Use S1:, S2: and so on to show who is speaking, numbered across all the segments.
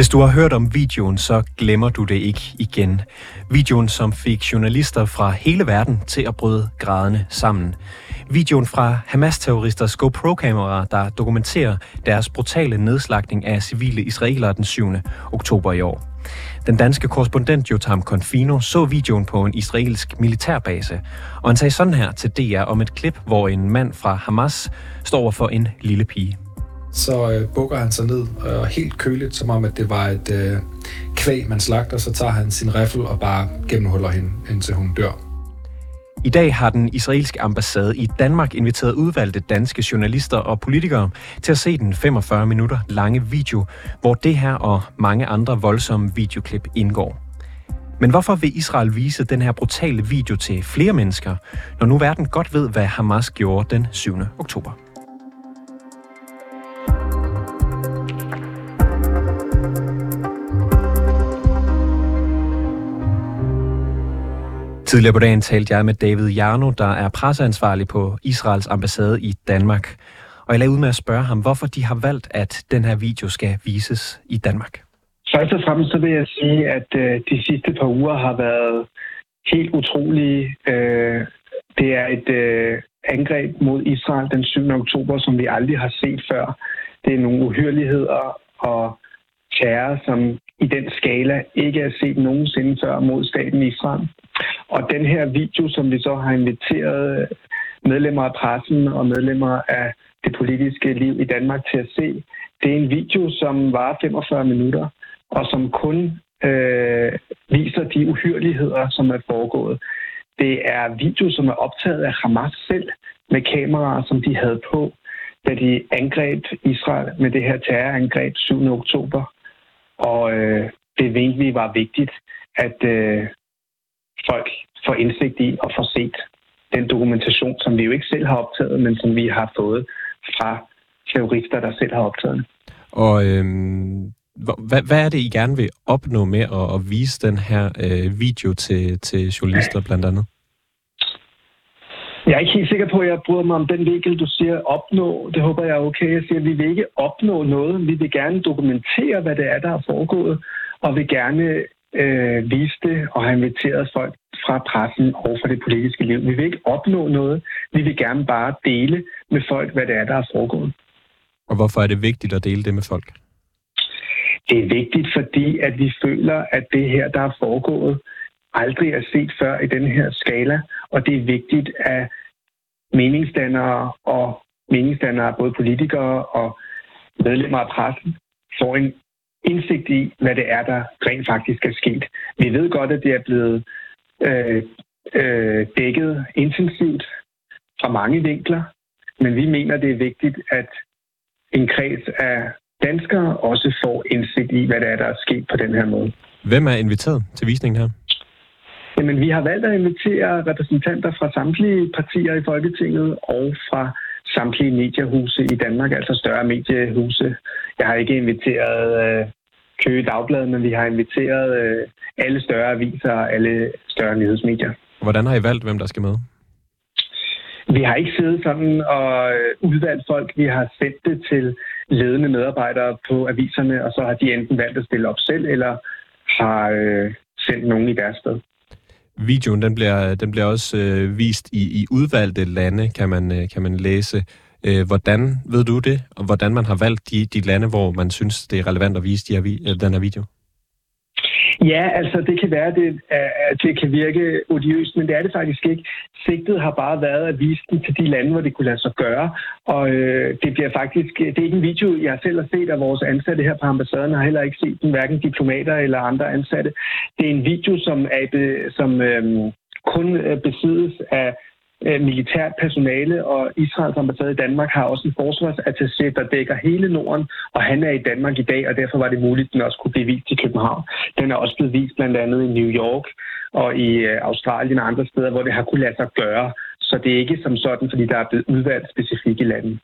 S1: Hvis du har hørt om videoen, så glemmer du det ikke igen. Videoen, som fik journalister fra hele verden til at bryde grædende sammen. Videoen fra Hamas-terroristers GoPro-kamera, der dokumenterer deres brutale nedslagning af civile israelere den 7. oktober i år. Den danske korrespondent Jotam Confino så videoen på en israelsk militærbase, og han sagde sådan her til DR om et klip, hvor en mand fra Hamas står for en lille pige
S2: så øh, bukker han sig ned, og helt køligt, som om at det var et øh, kvæg, man slagter, så tager han sin riffel og bare gennemhuller hende, indtil hun dør.
S1: I dag har den israelske ambassade i Danmark inviteret udvalgte danske journalister og politikere til at se den 45 minutter lange video, hvor det her og mange andre voldsomme videoklip indgår. Men hvorfor vil Israel vise den her brutale video til flere mennesker, når nu verden godt ved, hvad Hamas gjorde den 7. oktober? Tidligere på dagen talte jeg med David Jarno, der er presseansvarlig på Israels ambassade i Danmark. Og jeg lagde ud med at spørge ham, hvorfor de har valgt, at den her video skal vises i Danmark.
S3: Først og fremmest så vil jeg sige, at øh, de sidste par uger har været helt utrolige. Øh, det er et øh, angreb mod Israel den 7. oktober, som vi aldrig har set før. Det er nogle uhyrligheder og terror, som i den skala ikke er set nogensinde før mod staten Israel. Og den her video, som vi så har inviteret øh, medlemmer af pressen og medlemmer af det politiske liv i Danmark til at se, det er en video, som var 45 minutter, og som kun øh, viser de uhyrligheder, som er foregået. Det er video, som er optaget af Hamas selv med kameraer, som de havde på, da de angreb Israel med det her terrorangreb 7. oktober. Og øh, det egentlig var vigtigt, at øh, folk får indsigt i og får set den dokumentation, som vi jo ikke selv har optaget, men som vi har fået fra terrorister, der selv har optaget den.
S1: Og øhm, hvad, hvad er det, I gerne vil opnå med at, at vise den her øh, video til, til journalister blandt andet?
S3: Jeg er ikke helt sikker på, at jeg bryder mig om den vinkel, du siger opnå. Det håber jeg er okay. Jeg siger, at vi vil ikke opnå noget. Vi vil gerne dokumentere, hvad det er, der er foregået, og vil gerne øh, vise det og have inviteret folk fra pressen og fra det politiske liv. Vi vil ikke opnå noget. Vi vil gerne bare dele med folk, hvad det er, der er foregået.
S1: Og hvorfor er det vigtigt at dele det med folk?
S3: Det er vigtigt, fordi at vi føler, at det her, der er foregået, aldrig er set før i den her skala. Og det er vigtigt, at meningsdannere og meningsdannere, både politikere og medlemmer af pressen, får en indsigt i, hvad det er, der rent faktisk er sket. Vi ved godt, at det er blevet øh, øh, dækket intensivt fra mange vinkler, men vi mener, det er vigtigt, at en kreds af danskere også får indsigt i, hvad det er, der er sket på den her måde.
S1: Hvem er inviteret til visningen her?
S3: Jamen, vi har valgt at invitere repræsentanter fra samtlige partier i Folketinget og fra samtlige mediehuse i Danmark, altså større mediehuse. Jeg har ikke inviteret øh, Køge Dagblad, men vi har inviteret øh, alle større aviser og alle større nyhedsmedier.
S1: Hvordan har I valgt, hvem der skal med?
S3: Vi har ikke siddet sådan og øh, udvalgt folk. Vi har sendt det til ledende medarbejdere på aviserne, og så har de enten valgt at stille op selv, eller har øh, sendt nogen i deres sted.
S1: Videoen den bliver, den bliver også øh, vist i, i udvalgte lande, kan man, øh, kan man læse. Øh, hvordan ved du det, og hvordan man har valgt de, de lande, hvor man synes, det er relevant at vise de her, den her video?
S3: Ja, altså det kan være, at det, øh, at det kan virke odiøst, men det er det faktisk ikke. Sigtet har bare været at vise den til de lande, hvor det kunne lade sig gøre. Og øh, det bliver faktisk, det er ikke en video, jeg selv har set af vores ansatte her på ambassaden, har heller ikke set den, hverken diplomater eller andre ansatte. Det er en video, som, er, som øh, kun øh, besiddes af Øh, militært personale, og Israels ambassade i Danmark har også en forsvarsattaché, der dækker hele Norden, og han er i Danmark i dag, og derfor var det muligt, at den også kunne blive vist i København. Den er også blevet vist blandt andet i New York og i øh, Australien og andre steder, hvor det har kunne lade sig gøre. Så det er ikke som sådan, fordi der er blevet udvalgt specifikt i landet.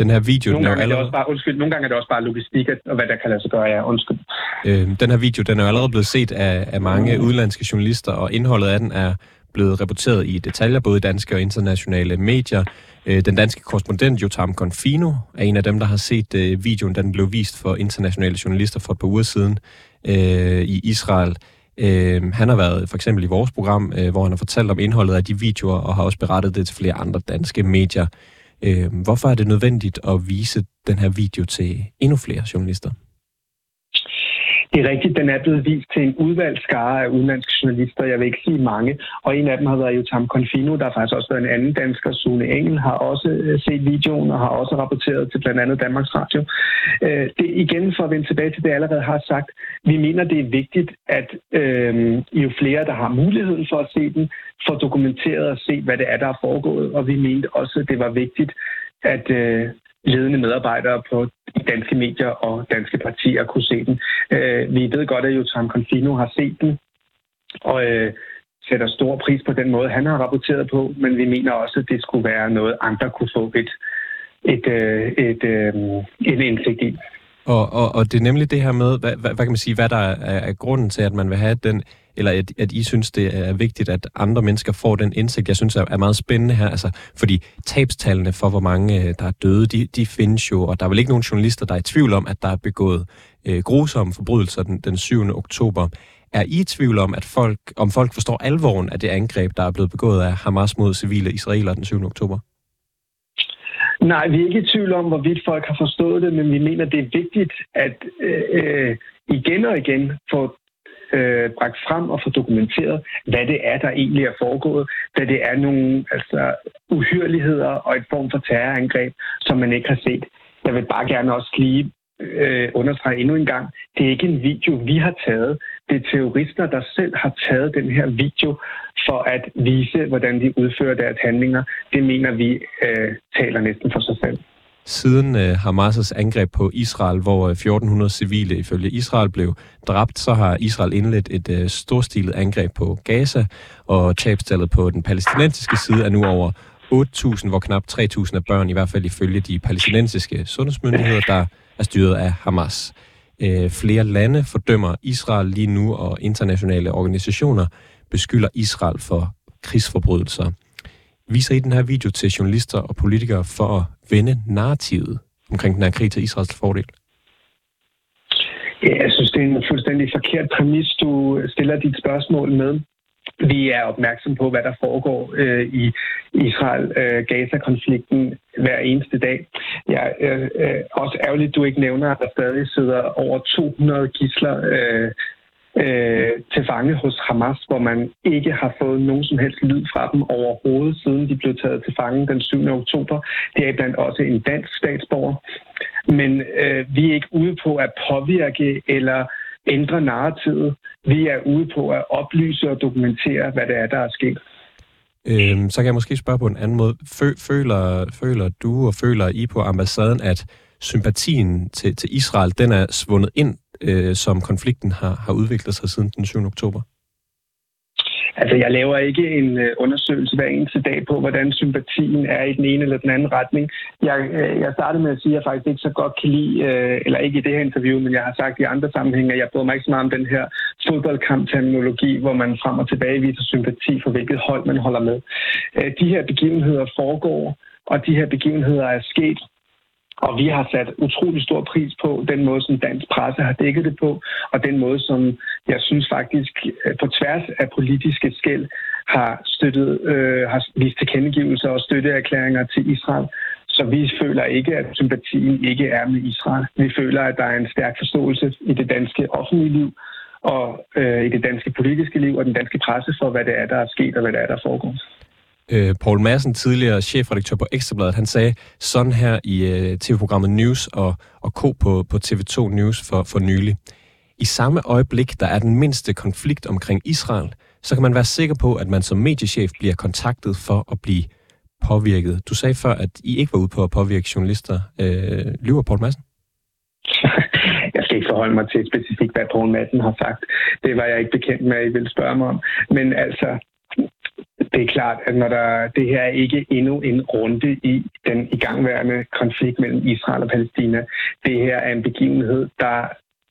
S1: Den her video,
S3: nogle
S1: den er
S3: jo allerede... bare, undskyld, nogle gange er det også bare logistik, og hvad der kan lade sig gøre, ja, undskyld.
S1: Øh, den her video, den er jo allerede blevet set af, af mange udenlandske journalister, og indholdet af den er blevet rapporteret i detaljer, både danske og internationale medier. Øh, den danske korrespondent Jotam Confino er en af dem, der har set øh, videoen, da den blev vist for internationale journalister for et par uger siden øh, i Israel. Øh, han har været for eksempel i vores program, øh, hvor han har fortalt om indholdet af de videoer, og har også berettet det til flere andre danske medier. Øh, hvorfor er det nødvendigt at vise den her video til endnu flere journalister?
S3: Det er rigtigt, den er blevet vist til en udvalgt skare af udenlandske journalister, jeg vil ikke sige mange, og en af dem har været Jotam Confino, der har faktisk også været en anden dansker, Sune Engel, har også øh, set videoen og har også rapporteret til blandt andet Danmarks Radio. Øh, det, igen for at vende tilbage til det, jeg allerede har sagt, vi mener, det er vigtigt, at øh, jo flere, der har muligheden for at se den, får dokumenteret og se, hvad det er, der er foregået, og vi mente også, at det var vigtigt, at øh, ledende medarbejdere på danske medier og danske partier kunne se den. Øh, vi ved godt, at Jotam Confino har set den, og øh, sætter stor pris på den måde, han har rapporteret på, men vi mener også, at det skulle være noget, andre kunne få et, et, øh, et, øh, en indsigt i.
S1: Og, og, og det er nemlig det her med, hvad, hvad, hvad kan man sige, hvad der er, er grunden til, at man vil have den eller at, at I synes, det er vigtigt, at andre mennesker får den indsigt, jeg synes er, er meget spændende her. Altså, fordi tabstallene for, hvor mange øh, der er døde, de, de findes jo, og der er vel ikke nogen journalister, der er i tvivl om, at der er begået øh, grusomme forbrydelser den, den 7. oktober. Er I i tvivl om, at folk, om folk forstår alvoren af det angreb, der er blevet begået af Hamas mod civile israeler den 7. oktober?
S3: Nej, vi er ikke i tvivl om, hvorvidt folk har forstået det, men vi mener, det er vigtigt at øh, øh igen og igen få øh, bragt frem og få dokumenteret, hvad det er, der egentlig er foregået, da det er nogle altså, uhyreligheder og et form for terrorangreb, som man ikke har set. Jeg vil bare gerne også lige øh, understrege endnu en gang, det er ikke en video, vi har taget. Det er terrorister, der selv har taget den her video for at vise, hvordan de udfører deres handlinger. Det mener vi øh, taler næsten for sig selv.
S1: Siden øh, Hamas' angreb på Israel, hvor øh, 1400 civile ifølge Israel blev dræbt, så har Israel indledt et øh, storstilet angreb på Gaza, og tabstallet på den palæstinensiske side er nu over 8.000, hvor knap 3.000 er børn, i hvert fald ifølge de palæstinensiske sundhedsmyndigheder, der er styret af Hamas. Øh, flere lande fordømmer Israel lige nu, og internationale organisationer beskylder Israel for krigsforbrydelser. Viser I den her video til journalister og politikere for at vende narrativet omkring den her krig til Israels fordel?
S3: Ja, jeg synes, det er en fuldstændig forkert præmis, du stiller dit spørgsmål med. Vi er opmærksom på, hvad der foregår øh, i Israel-Gaza-konflikten øh, hver eneste dag. Ja, øh, øh, også ærgerligt, du ikke nævner, at der stadig sidder over 200 gisler øh, øh, til fange hos Hamas, hvor man ikke har fået nogen som helst lyd fra dem overhovedet, siden de blev taget til fange den 7. oktober. Det er blandt også en dansk statsborger. Men øh, vi er ikke ude på at påvirke eller ændre narrativet. Vi er ude på at oplyse og dokumentere, hvad det er, der er sket.
S1: Øhm, så kan jeg måske spørge på en anden måde. Føler, føler du og føler I på ambassaden, at sympatien til, til Israel, den er svundet ind øh, som konflikten har, har udviklet sig siden den 7. oktober?
S3: Altså, jeg laver ikke en øh, undersøgelse hver eneste dag på, hvordan sympatien er i den ene eller den anden retning. Jeg, øh, jeg startede med at sige, at jeg faktisk ikke så godt kan lide, øh, eller ikke i det her interview, men jeg har sagt i andre sammenhænge, at jeg bryder mig ikke så meget om den her fodboldkamp-terminologi, hvor man frem og tilbage viser sympati for hvilket hold man holder med. De her begivenheder foregår, og de her begivenheder er sket og vi har sat utrolig stor pris på den måde, som dansk presse har dækket det på, og den måde, som jeg synes faktisk øh, på tværs af politiske skæld har støttet, øh, har vist tilkendegivelser og støtteerklæringer til Israel. Så vi føler ikke, at sympatien ikke er med Israel. Vi føler, at der er en stærk forståelse i det danske offentlige liv, og øh, i det danske politiske liv og den danske presse for, hvad det er, der er sket og hvad det er, der foregår
S1: øh, Paul Madsen, tidligere chefredaktør på Ekstrabladet, han sagde sådan her i øh, tv-programmet News og, og K på, på TV2 News for, for nylig. I samme øjeblik, der er den mindste konflikt omkring Israel, så kan man være sikker på, at man som mediechef bliver kontaktet for at blive påvirket. Du sagde før, at I ikke var ude på at påvirke journalister. Øh, lyver Paul Madsen?
S3: Jeg skal ikke forholde mig til specifikt, hvad Poul Madsen har sagt. Det var jeg ikke bekendt med, at I ville spørge mig om. Men altså, det er klart, at når der, det her er ikke endnu en runde i den igangværende konflikt mellem Israel og Palæstina. Det her er en begivenhed, der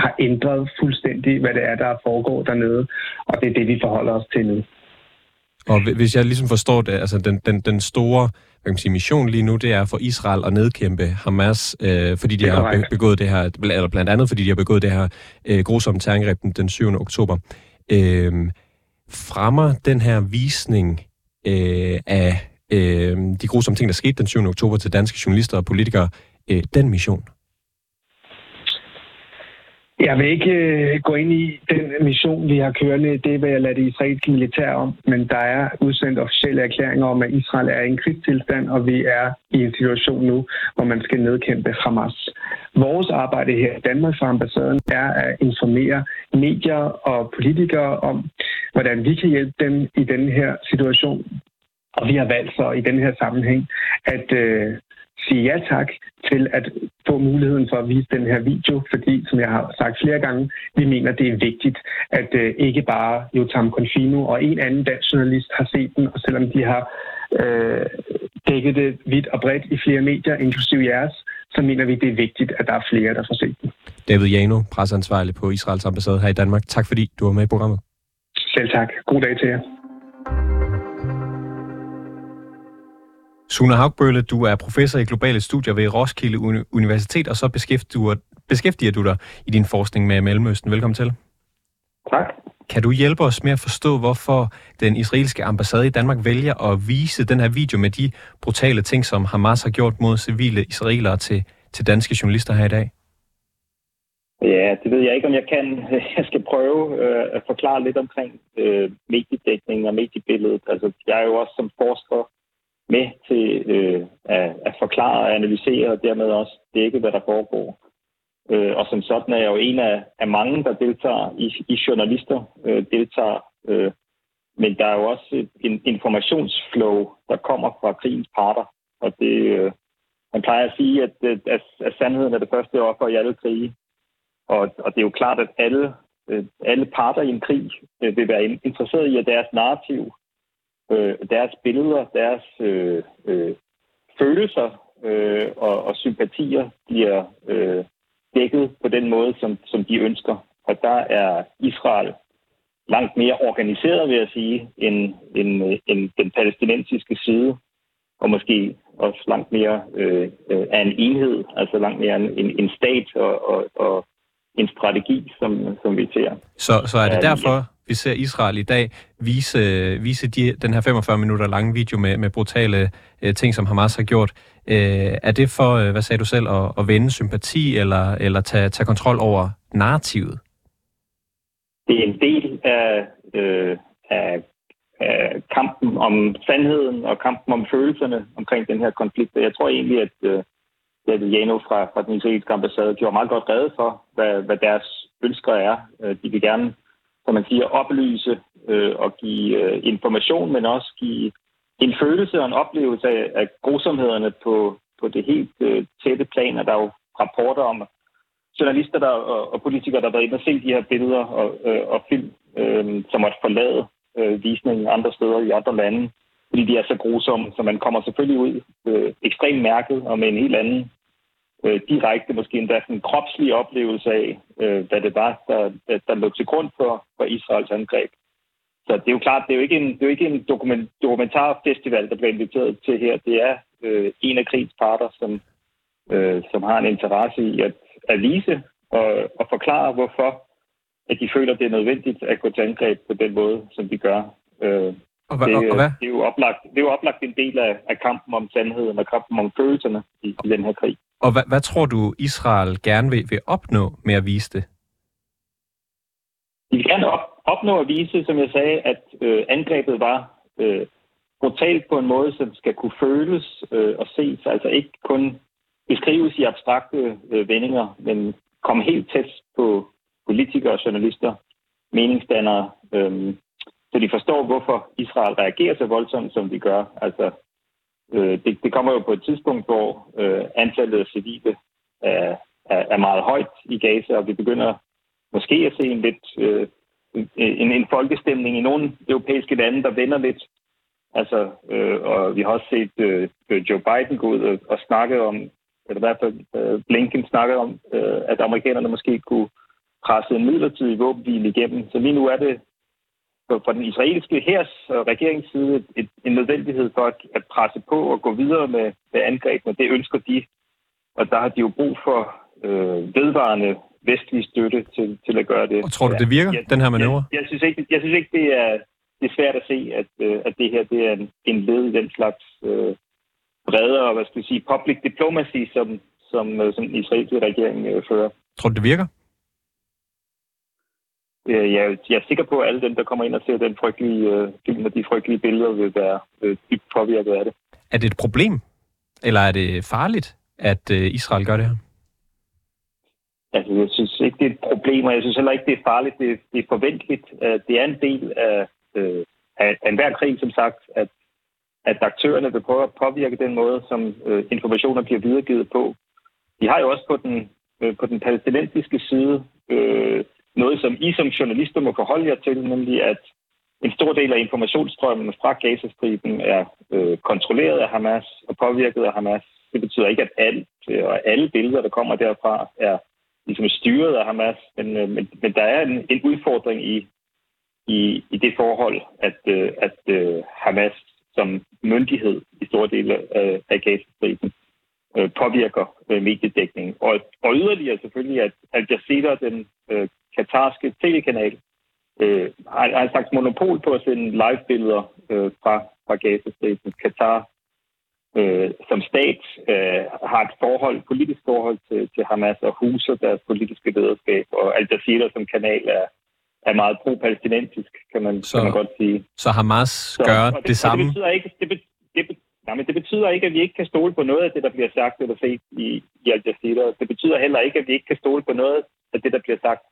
S3: har ændret fuldstændig, hvad det er, der foregår dernede. Og det er det, vi forholder os til nu.
S1: Og hvis jeg ligesom forstår det, altså den, den, den store hvad kan man sige, mission lige nu, det er for Israel at nedkæmpe Hamas, øh, fordi de har begået det her, eller blandt andet fordi de har begået det her øh, grusomme terrorangreb den, den 7. oktober. Øh, fremmer den her visning øh, af øh, de grusomme ting, der skete den 7. oktober til danske journalister og politikere, øh, den mission?
S3: Jeg vil ikke øh, gå ind i den mission, vi har kørende. Det vil jeg lade det israelske militær om. Men der er udsendt officielle erklæringer om, at Israel er i en krigstilstand, og vi er i en situation nu, hvor man skal nedkæmpe Hamas. Vores arbejde her i Danmark fra ambassaden er at informere medier og politikere om, hvordan vi kan hjælpe dem i den her situation. Og vi har valgt så i den her sammenhæng at øh, sige ja tak til at få muligheden for at vise den her video, fordi, som jeg har sagt flere gange, vi mener, det er vigtigt, at øh, ikke bare Jotam Confino og en anden dansk journalist har set den, og selvom de har øh, dækket det vidt og bredt i flere medier, inklusive jeres, så mener vi, det er vigtigt, at der er flere, der får set den.
S1: David Jano, presseansvarlig på Israels ambassade her i Danmark. Tak fordi du var med i programmet.
S3: Selv tak. God dag til jer.
S1: Sune Haugbølle, du er professor i globale studier ved Roskilde Universitet, og så beskæftiger, beskæftiger du dig i din forskning med Mellemøsten. Velkommen til.
S4: Tak.
S1: Kan du hjælpe os med at forstå, hvorfor den israelske ambassade i Danmark vælger at vise den her video med de brutale ting, som Hamas har gjort mod civile israelere til, til danske journalister her i dag?
S4: Ja, det ved jeg ikke, om jeg kan. Jeg skal prøve øh, at forklare lidt omkring øh, mediedækning og mediebilledet. Altså, jeg er jo også som forsker med til øh, at, at forklare og analysere og dermed også dække, hvad der foregår. Øh, og som sådan er jeg jo en af, af mange, der deltager i, i journalister, øh, deltager. Øh, men der er jo også et, en informationsflow, der kommer fra krigens parter. Og det, øh, man plejer at sige, at, at, at sandheden er det første offer i alle krige. Og, og det er jo klart, at alle, øh, alle parter i en krig øh, vil være interesseret i, at deres narrativ øh, deres billeder, deres øh, øh, følelser øh, og, og sympatier bliver øh, dækket på den måde, som, som de ønsker. Og der er Israel langt mere organiseret, vil jeg sige, end, end, end den palæstinensiske side, og måske også langt mere øh, øh af en enhed, altså langt mere en, en stat og, og, og en strategi, som, som vi ser.
S1: Så, så er det derfor, vi ser Israel i dag vise, vise de, den her 45 minutter lange video med, med brutale øh, ting, som Hamas har gjort. Øh, er det for, øh, hvad sagde du selv, at, at vende sympati eller, eller tage, tage kontrol over narrativet?
S4: Det er en del af, øh, af, af kampen om sandheden og kampen om følelserne omkring den her konflikt. Jeg tror egentlig, at øh, David Jano fra, fra den israelske ambassade gjorde meget godt redde for, hvad, hvad deres ønsker er. Øh, de vil gerne som man siger, oplyse øh, og give øh, information, men også give en følelse og en oplevelse af, af grusomhederne på, på det helt øh, tætte plan. Og der er jo rapporter om journalister der, og, og politikere, der har været inde og se de her billeder og, øh, og film, øh, som måtte forlade øh, visningen andre steder i andre lande, fordi de er så grusomme, så man kommer selvfølgelig ud øh, ekstremt mærket og med en helt anden øh, direkte, måske endda sådan en kropslig oplevelse af, øh, hvad det var, der, der lå til grund for, for Israels angreb. Så det er jo klart, det er jo ikke en, det er jo ikke en dokument, dokumentarfestival, der bliver inviteret til her. Det er øh, en af krigens parter, som, øh, som har en interesse i at, at vise og, og forklare, hvorfor at de føler, det er nødvendigt at gå til angreb på den måde, som de gør. Øh,
S1: og, hva, det, og, og hvad?
S4: Det er, jo oplagt, det er jo oplagt en del af, af kampen om sandheden og kampen om følelserne i, i den her krig.
S1: Og hvad, hvad tror du, Israel gerne vil, vil opnå med at vise det?
S4: De vil gerne op, opnå at vise, som jeg sagde, at øh, angrebet var øh, brutalt på en måde, som skal kunne føles øh, og ses. Altså ikke kun beskrives i abstrakte øh, vendinger, men komme helt tæt på politikere og journalister, meningsdannere, øh, så de forstår, hvorfor Israel reagerer så voldsomt, som de gør. Altså, øh, det, det kommer jo på et tidspunkt, hvor øh, antallet af civile er, er, er meget højt i Gaza, og vi begynder måske at se en lidt øh, en, en folkestemning i nogle europæiske lande, der vender lidt. Altså, øh, og vi har også set øh, Joe Biden gå ud og, og snakke om, eller i hvert fald øh, Blinken snakke om, øh, at amerikanerne måske kunne presse en midlertidig våbenhvile igennem. Så lige nu er det fra den israelske hærs og regerings side et, en nødvendighed for at, at presse på og gå videre med, med angrebene. Det ønsker de, og der har de jo brug for øh, vedvarende vestlig støtte til, til at gøre det.
S1: Og tror du, det virker,
S4: jeg,
S1: den her manøvre?
S4: Jeg, jeg, synes ikke, jeg synes ikke, det er, det er svært at se, at, øh, at det her det er en, en led i den slags øh, bredere, hvad skal vi sige, public diplomacy, som, som, øh, som den israelske regering øh, fører.
S1: Tror du, det virker?
S4: Øh, jeg, jeg er sikker på, at alle dem, der kommer ind og ser den frygtelige øh, film og de frygtelige billeder, vil være øh, dybt påvirket af det.
S1: Er det et problem? Eller er det farligt, at øh, Israel gør det her?
S4: Altså, jeg synes ikke, det er et problem, og jeg synes heller ikke, det er farligt. Det, det er forventeligt. Det er en del af, øh, af, enhver krig, som sagt, at, at aktørerne vil prøve at påvirke den måde, som øh, informationer bliver videregivet på. De har jo også på den, øh, på den palæstinensiske side øh, noget, som I som journalister må forholde jer til, nemlig at en stor del af informationsstrømmen fra Gazastriben er øh, kontrolleret af Hamas og påvirket af Hamas. Det betyder ikke, at alt øh, og alle billeder, der kommer derfra, er ligesom styret af Hamas, men, øh, men, men der er en, en udfordring i, i, i det forhold, at, øh, at øh, Hamas som myndighed i store dele af, af Gazastriben øh, påvirker øh, mediedækningen. Og, og yderligere selvfølgelig, at Al Jazeera, den øh, katarske tv-kanal, øh, har, har en slags monopol på at sende live-billeder øh, fra, fra Gazastriben. Katar øh, som stat øh, har et forhold, politisk forhold til, til Hamas og huser deres politiske lederskab, og Al Jazeera som kanal er, er meget pro-palæstinensisk, kan man, så, kan man godt sige.
S1: Så Hamas så, gør det, det samme?
S4: Det betyder, ikke, det, be, det, be, nej, men det betyder ikke, at vi ikke kan stole på noget af det, der bliver sagt eller set i, i Al Jazeera. Det betyder heller ikke, at vi ikke kan stole på noget af det, der bliver sagt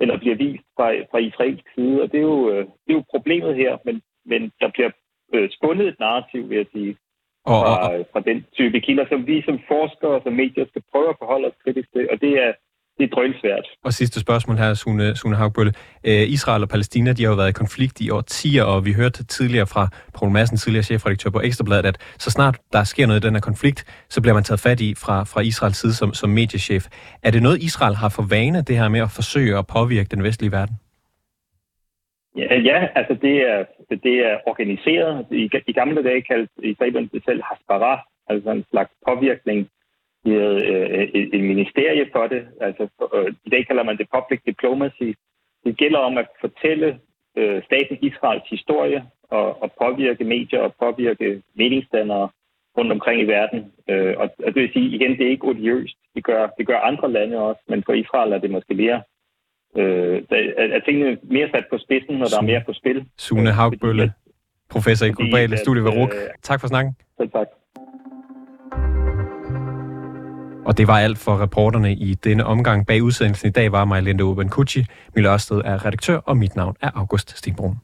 S4: eller bliver vist fra, fra israelsk side. Og det er jo, øh, det er jo problemet her, men, men der bliver øh, spundet et narrativ, vil jeg sige, og, fra, fra den type kilder, som vi som forskere og som medier skal prøve at forholde os kritisk til, og det er, det er drønsvært.
S1: Og sidste spørgsmål her, Sune, Sune Hagbølle. Øh, Israel og Palæstina, de har jo været i konflikt i årtier, og vi hørte tidligere fra Poul Madsen, tidligere chefredaktør på Ekstrabladet, at så snart der sker noget i den her konflikt, så bliver man taget fat i fra, fra Israels side som, som mediechef. Er det noget, Israel har for vane, det her med at forsøge at påvirke den vestlige verden?
S4: Ja, ja altså det er, det er organiseret. I, i gamle dage kaldte det selv hasbara, altså en slags påvirkning. Øh, et, et ministerie for det. Altså, øh, I dag kalder man det public diplomacy. Det gælder om at fortælle øh, staten Israels historie og, og påvirke medier og påvirke meningsdannere rundt omkring i verden. Øh, og, og det vil sige, igen, det er ikke odiøst. Det gør, det gør andre lande også, men for Israel er det måske mere øh, er, er tingene mere sat på spidsen, når der er mere på spil.
S1: Sune øh, Haugbølle, professor i globale studier ved RUK. Øh, tak for snakken.
S4: Selv tak.
S1: Og det var alt for reporterne i denne omgang. Bag udsendelsen i dag var mig, Linda Oben Kucci. Mille Ørsted er redaktør, og mit navn er August Stenbrun.